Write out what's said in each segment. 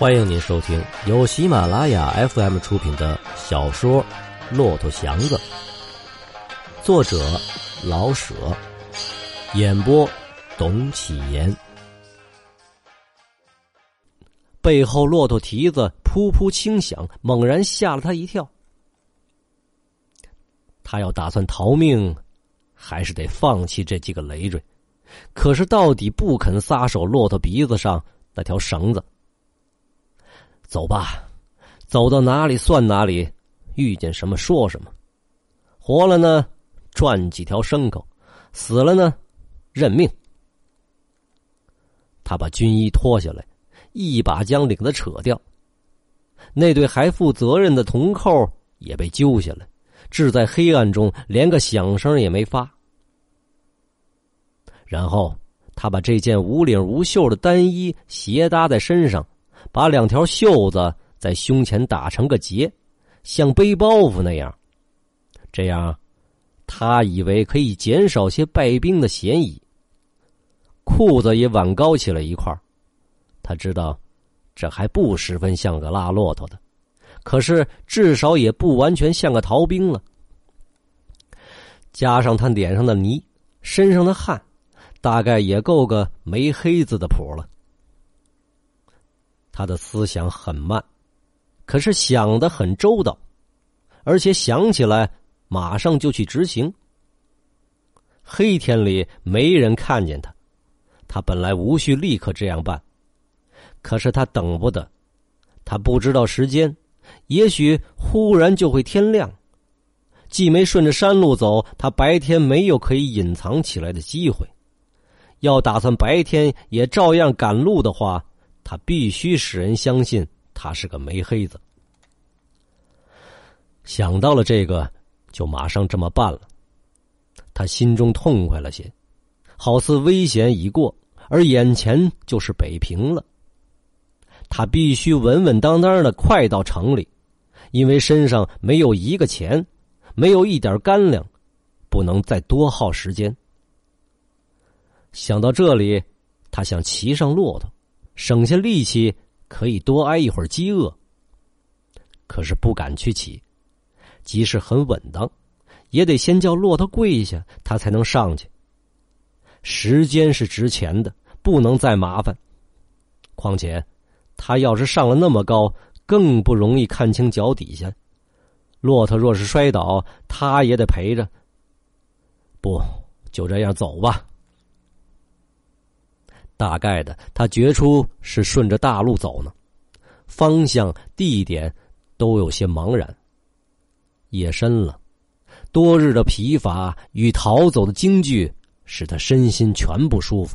欢迎您收听由喜马拉雅 FM 出品的小说《骆驼祥子》，作者老舍，演播董启言。背后骆驼蹄子噗噗轻响，猛然吓了他一跳。他要打算逃命，还是得放弃这几个累赘？可是到底不肯撒手骆驼鼻子上那条绳子。走吧，走到哪里算哪里，遇见什么说什么。活了呢，赚几条牲口；死了呢，认命。他把军衣脱下来，一把将领子扯掉。那对还负责任的铜扣也被揪下来，置在黑暗中，连个响声也没发。然后他把这件无领无袖的单衣斜搭在身上。把两条袖子在胸前打成个结，像背包袱那样。这样，他以为可以减少些败兵的嫌疑。裤子也挽高起了一块他知道，这还不十分像个拉骆驼的，可是至少也不完全像个逃兵了。加上他脸上的泥，身上的汗，大概也够个没黑子的谱了。他的思想很慢，可是想的很周到，而且想起来马上就去执行。黑天里没人看见他，他本来无需立刻这样办，可是他等不得，他不知道时间，也许忽然就会天亮。既没顺着山路走，他白天没有可以隐藏起来的机会。要打算白天也照样赶路的话。他必须使人相信他是个煤黑子。想到了这个，就马上这么办了。他心中痛快了些，好似危险已过，而眼前就是北平了。他必须稳稳当当的快到城里，因为身上没有一个钱，没有一点干粮，不能再多耗时间。想到这里，他想骑上骆驼。省下力气，可以多挨一会儿饥饿。可是不敢去骑，即使很稳当，也得先叫骆驼跪下，他才能上去。时间是值钱的，不能再麻烦。况且，他要是上了那么高，更不容易看清脚底下。骆驼若是摔倒，他也得陪着。不，就这样走吧。大概的，他觉出是顺着大路走呢，方向、地点都有些茫然。夜深了，多日的疲乏与逃走的惊惧使他身心全不舒服。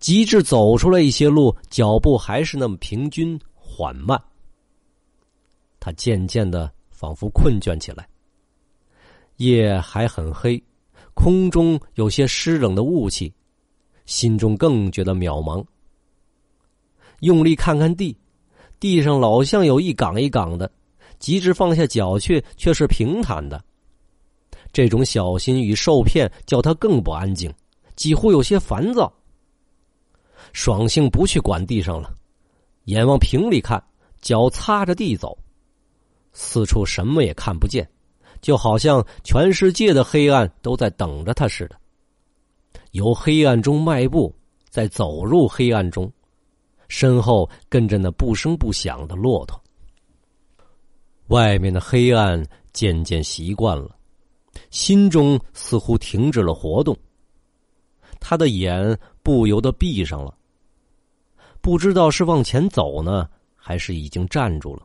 极致走出来一些路，脚步还是那么平均缓慢。他渐渐的仿佛困倦起来。夜还很黑，空中有些湿冷的雾气。心中更觉得渺茫。用力看看地，地上老像有一岗一岗的，即使放下脚去，却是平坦的。这种小心与受骗，叫他更不安静，几乎有些烦躁。爽性不去管地上了，眼往平里看，脚擦着地走，四处什么也看不见，就好像全世界的黑暗都在等着他似的。由黑暗中迈步，再走入黑暗中，身后跟着那不声不响的骆驼。外面的黑暗渐渐习惯了，心中似乎停止了活动。他的眼不由得闭上了，不知道是往前走呢，还是已经站住了。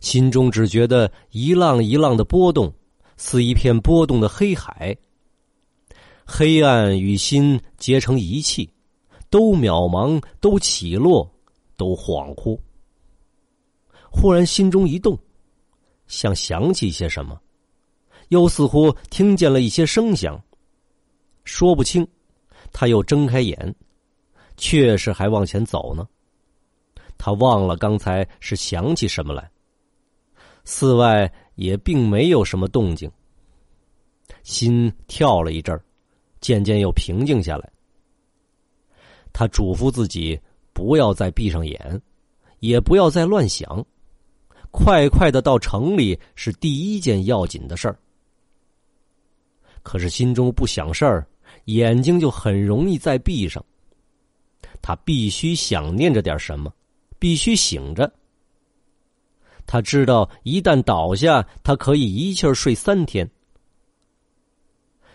心中只觉得一浪一浪的波动，似一片波动的黑海。黑暗与心结成一气，都渺茫，都起落，都恍惚。忽然心中一动，像想起些什么，又似乎听见了一些声响。说不清，他又睁开眼，确实还往前走呢。他忘了刚才是想起什么来。寺外也并没有什么动静，心跳了一阵儿。渐渐又平静下来。他嘱咐自己不要再闭上眼，也不要再乱想，快快的到城里是第一件要紧的事儿。可是心中不想事儿，眼睛就很容易再闭上。他必须想念着点什么，必须醒着。他知道，一旦倒下，他可以一气儿睡三天。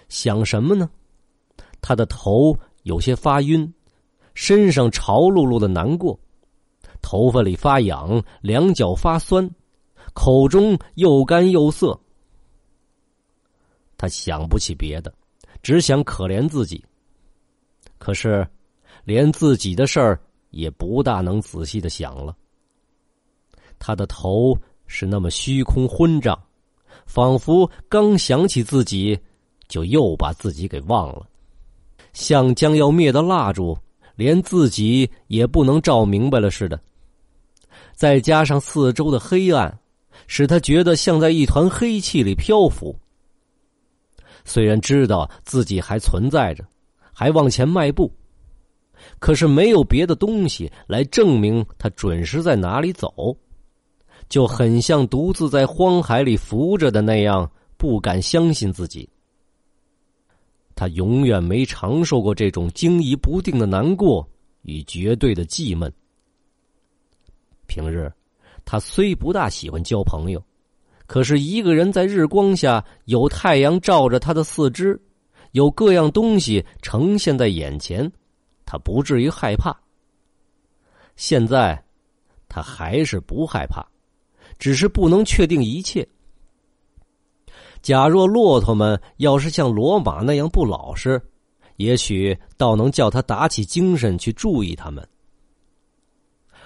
想什么呢？他的头有些发晕，身上潮漉漉的难过，头发里发痒，两脚发酸，口中又干又涩。他想不起别的，只想可怜自己。可是，连自己的事儿也不大能仔细的想了。他的头是那么虚空昏胀，仿佛刚想起自己，就又把自己给忘了，像将要灭的蜡烛，连自己也不能照明白了似的。再加上四周的黑暗，使他觉得像在一团黑气里漂浮。虽然知道自己还存在着，还往前迈步，可是没有别的东西来证明他准是在哪里走。就很像独自在荒海里浮着的那样，不敢相信自己。他永远没尝受过这种惊疑不定的难过与绝对的寂闷。平日，他虽不大喜欢交朋友，可是一个人在日光下，有太阳照着他的四肢，有各样东西呈现在眼前，他不至于害怕。现在，他还是不害怕。只是不能确定一切。假若骆驼们要是像骡马那样不老实，也许倒能叫他打起精神去注意他们。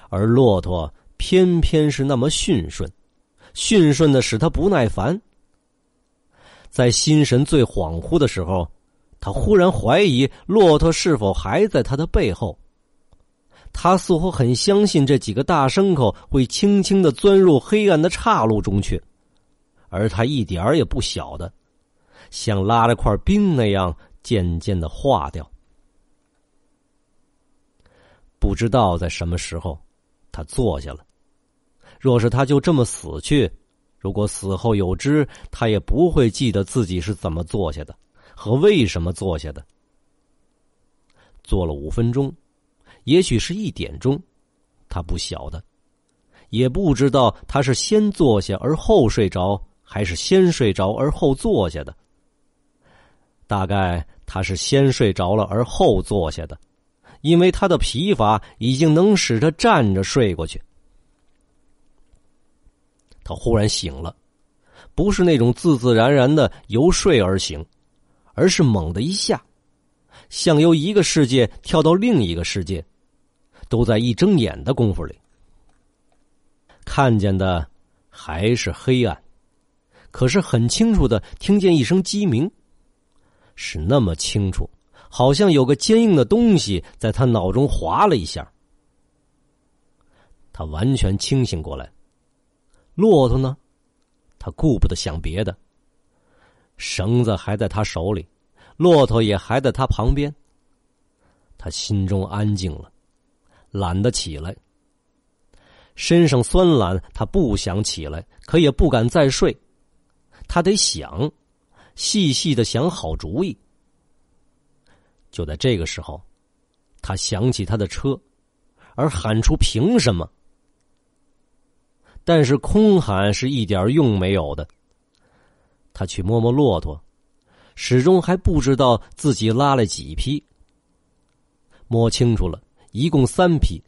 而骆驼偏偏是那么驯顺，驯顺的使他不耐烦。在心神最恍惚的时候，他忽然怀疑骆驼是否还在他的背后。他似乎很相信这几个大牲口会轻轻的钻入黑暗的岔路中去，而他一点儿也不晓得，像拉了块冰那样渐渐的化掉。不知道在什么时候，他坐下了。若是他就这么死去，如果死后有知，他也不会记得自己是怎么坐下的，和为什么坐下的。坐了五分钟。也许是一点钟，他不晓得，也不知道他是先坐下而后睡着，还是先睡着而后坐下的。大概他是先睡着了而后坐下的，因为他的疲乏已经能使他站着睡过去。他忽然醒了，不是那种自自然然的由睡而醒，而是猛的一下，像由一个世界跳到另一个世界。都在一睁眼的功夫里，看见的还是黑暗，可是很清楚的听见一声鸡鸣，是那么清楚，好像有个坚硬的东西在他脑中划了一下。他完全清醒过来，骆驼呢？他顾不得想别的，绳子还在他手里，骆驼也还在他旁边，他心中安静了。懒得起来，身上酸懒，他不想起来，可也不敢再睡，他得想，细细的想好主意。就在这个时候，他想起他的车，而喊出“凭什么”，但是空喊是一点用没有的。他去摸摸骆驼，始终还不知道自己拉了几匹，摸清楚了。一共三匹，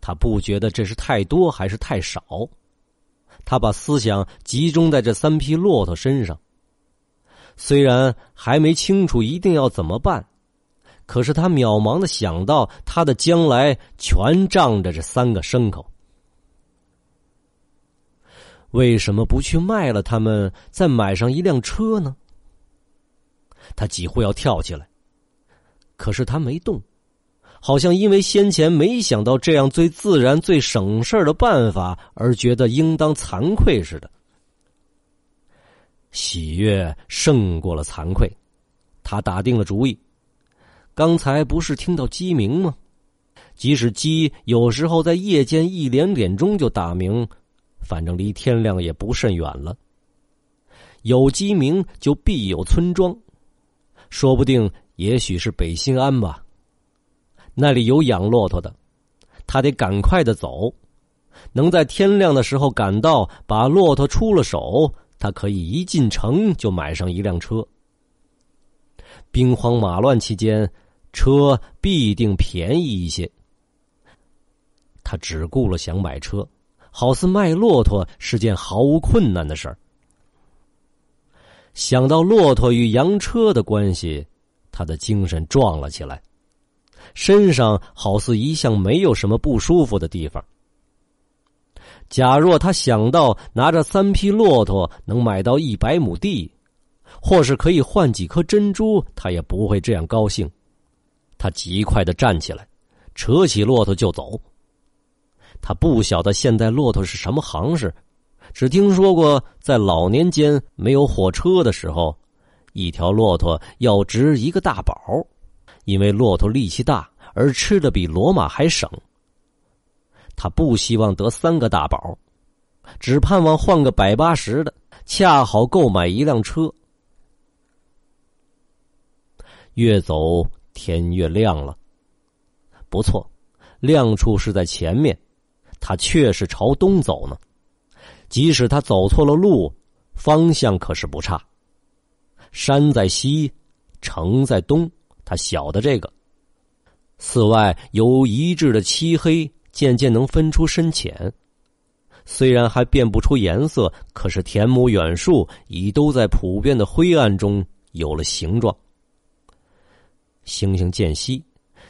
他不觉得这是太多还是太少。他把思想集中在这三匹骆驼身上。虽然还没清楚一定要怎么办，可是他渺茫的想到，他的将来全仗着这三个牲口。为什么不去卖了他们，再买上一辆车呢？他几乎要跳起来，可是他没动。好像因为先前没想到这样最自然、最省事的办法，而觉得应当惭愧似的。喜悦胜过了惭愧，他打定了主意。刚才不是听到鸡鸣吗？即使鸡有时候在夜间一两点钟就打鸣，反正离天亮也不甚远了。有鸡鸣就必有村庄，说不定也许是北新安吧。那里有养骆驼的，他得赶快的走，能在天亮的时候赶到，把骆驼出了手，他可以一进城就买上一辆车。兵荒马乱期间，车必定便宜一些。他只顾了想买车，好似卖骆驼是件毫无困难的事儿。想到骆驼与洋车的关系，他的精神壮了起来，身上好似一向没有什么不舒服的地方。假若他想到拿着三匹骆驼能买到一百亩地，或是可以换几颗珍珠，他也不会这样高兴。他极快的站起来，扯起骆驼就走。他不晓得现在骆驼是什么行市，只听说过在老年间没有火车的时候，一条骆驼要值一个大宝，因为骆驼力气大而吃的比骡马还省。他不希望得三个大宝，只盼望换个百八十的，恰好购买一辆车。越走天越亮了，不错，亮处是在前面。他却是朝东走呢，即使他走错了路，方向可是不差。山在西，城在东，他晓得这个。寺外由一致的漆黑，渐渐能分出深浅。虽然还辨不出颜色，可是田亩远树已都在普遍的灰暗中有了形状。星星渐稀，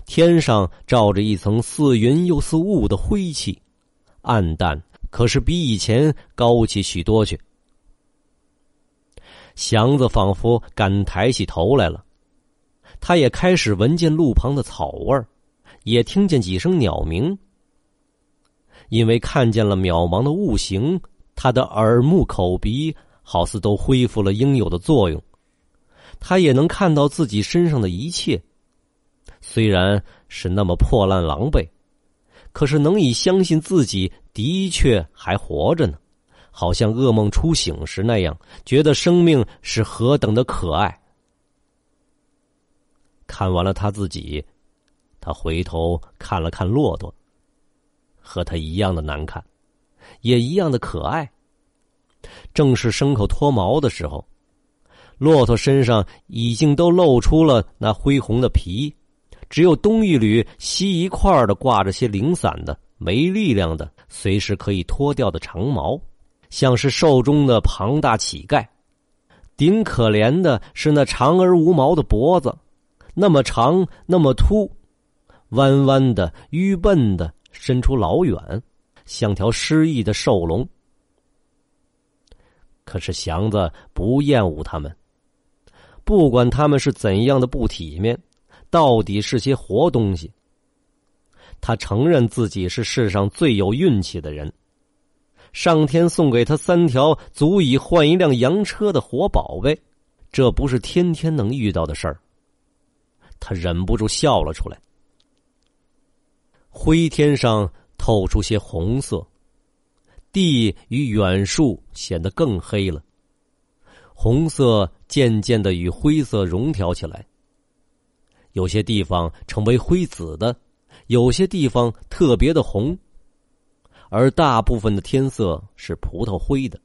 天上罩着一层似云又似雾的灰气。暗淡，可是比以前高起许多去。祥子仿佛敢抬起头来了，他也开始闻见路旁的草味儿，也听见几声鸟鸣。因为看见了渺茫的物形，他的耳目口鼻好似都恢复了应有的作用。他也能看到自己身上的一切，虽然是那么破烂狼狈。可是能以相信自己的确还活着呢，好像噩梦初醒时那样，觉得生命是何等的可爱。看完了他自己，他回头看了看骆驼，和他一样的难看，也一样的可爱。正是牲口脱毛的时候，骆驼身上已经都露出了那恢红的皮。只有东一缕西一块的挂着些零散的、没力量的、随时可以脱掉的长毛，像是兽中的庞大乞丐。顶可怜的是那长而无毛的脖子，那么长，那么秃，弯弯的、愚笨的，伸出老远，像条失意的兽龙。可是祥子不厌恶他们，不管他们是怎样的不体面。到底是些活东西。他承认自己是世上最有运气的人，上天送给他三条足以换一辆洋车的活宝贝，这不是天天能遇到的事儿。他忍不住笑了出来。灰天上透出些红色，地与远树显得更黑了，红色渐渐的与灰色融调起来。有些地方成为灰紫的，有些地方特别的红，而大部分的天色是葡萄灰的。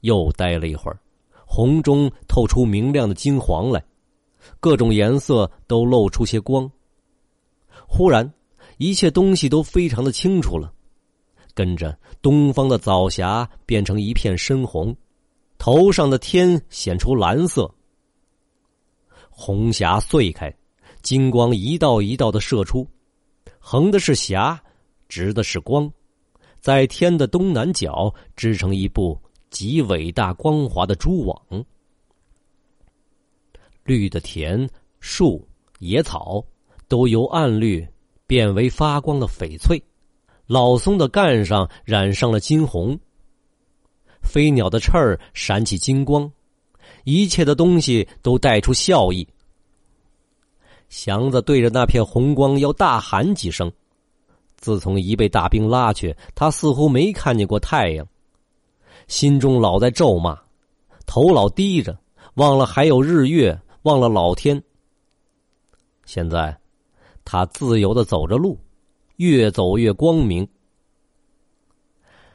又待了一会儿，红中透出明亮的金黄来，各种颜色都露出些光。忽然，一切东西都非常的清楚了，跟着东方的早霞变成一片深红，头上的天显出蓝色。红霞碎开，金光一道一道的射出，横的是霞，直的是光，在天的东南角织成一部极伟大光滑的蛛网。绿的田、树、野草都由暗绿变为发光的翡翠，老松的干上染上了金红，飞鸟的翅儿闪起金光。一切的东西都带出笑意。祥子对着那片红光要大喊几声。自从一被大兵拉去，他似乎没看见过太阳，心中老在咒骂，头老低着，忘了还有日月，忘了老天。现在，他自由的走着路，越走越光明。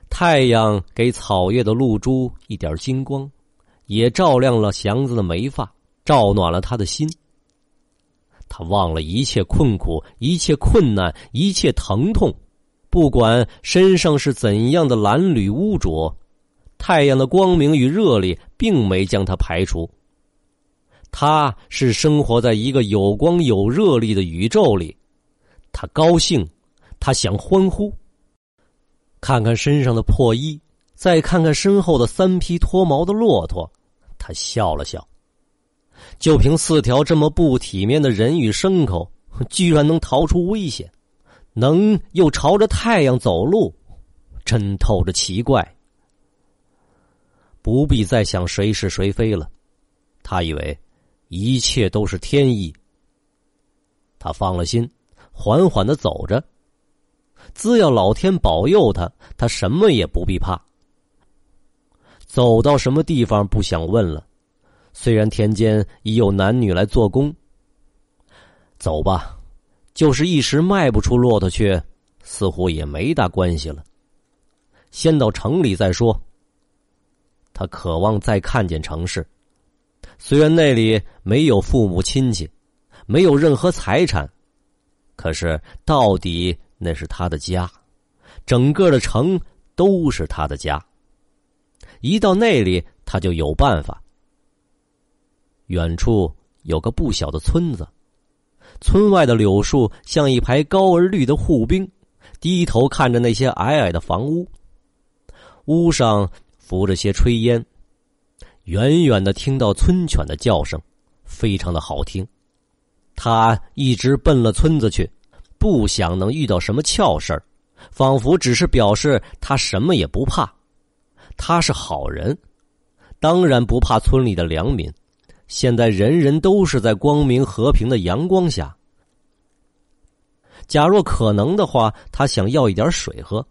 太阳给草叶的露珠一点金光，也照亮了祥子的眉发，照暖了他的心。他忘了一切困苦，一切困难，一切疼痛，不管身上是怎样的褴褛污浊，太阳的光明与热力并没将他排除。他是生活在一个有光有热力的宇宙里，他高兴，他想欢呼。看看身上的破衣，再看看身后的三匹脱毛的骆驼，他笑了笑。就凭四条这么不体面的人与牲口，居然能逃出危险，能又朝着太阳走路，真透着奇怪。不必再想谁是谁非了，他以为。一切都是天意。他放了心，缓缓的走着。只要老天保佑他，他什么也不必怕。走到什么地方不想问了。虽然田间已有男女来做工，走吧，就是一时卖不出骆驼去，似乎也没大关系了。先到城里再说。他渴望再看见城市。虽然那里没有父母亲戚，没有任何财产，可是到底那是他的家，整个的城都是他的家。一到那里，他就有办法。远处有个不小的村子，村外的柳树像一排高而绿的护兵，低头看着那些矮矮的房屋，屋上浮着些炊烟。远远的听到村犬的叫声，非常的好听。他一直奔了村子去，不想能遇到什么俏事，仿佛只是表示他什么也不怕。他是好人，当然不怕村里的良民。现在人人都是在光明和平的阳光下。假若可能的话，他想要一点水喝，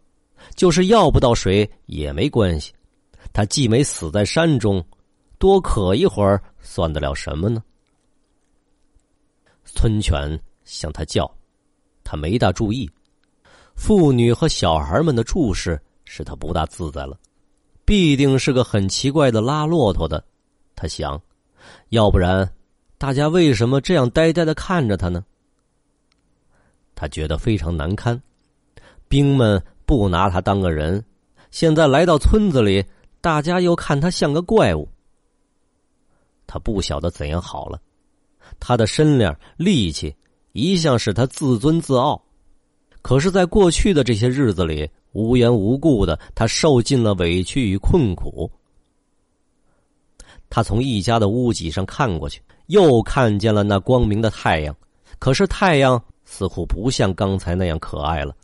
就是要不到水也没关系。他既没死在山中。多渴一会儿，算得了什么呢？村犬向他叫，他没大注意。妇女和小孩们的注视使他不大自在了。必定是个很奇怪的拉骆驼的，他想。要不然，大家为什么这样呆呆的看着他呢？他觉得非常难堪。兵们不拿他当个人，现在来到村子里，大家又看他像个怪物。他不晓得怎样好了，他的身量、力气一向是他自尊自傲，可是，在过去的这些日子里，无缘无故的，他受尽了委屈与困苦。他从一家的屋脊上看过去，又看见了那光明的太阳，可是太阳似乎不像刚才那样可爱了。